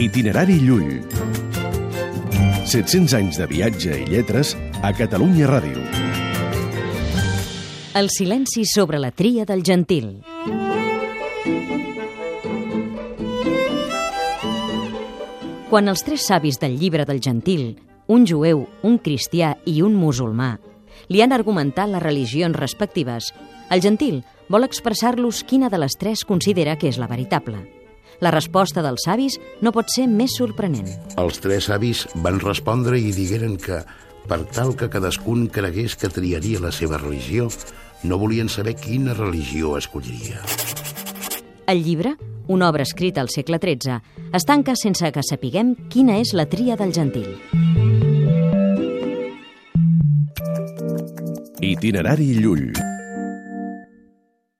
Itinerari Llull. 700 anys de viatge i lletres a Catalunya Ràdio. El silenci sobre la tria del gentil. Quan els tres savis del llibre del gentil, un jueu, un cristià i un musulmà, li han argumentat les religions respectives, el gentil vol expressar-los quina de les tres considera que és la veritable. La resposta dels savis no pot ser més sorprenent. Els tres savis van respondre i digueren que, per tal que cadascun cregués que triaria la seva religió, no volien saber quina religió escolliria. El llibre, una obra escrita al segle XIII, es tanca sense que sapiguem quina és la tria del gentil. Itinerari Llull.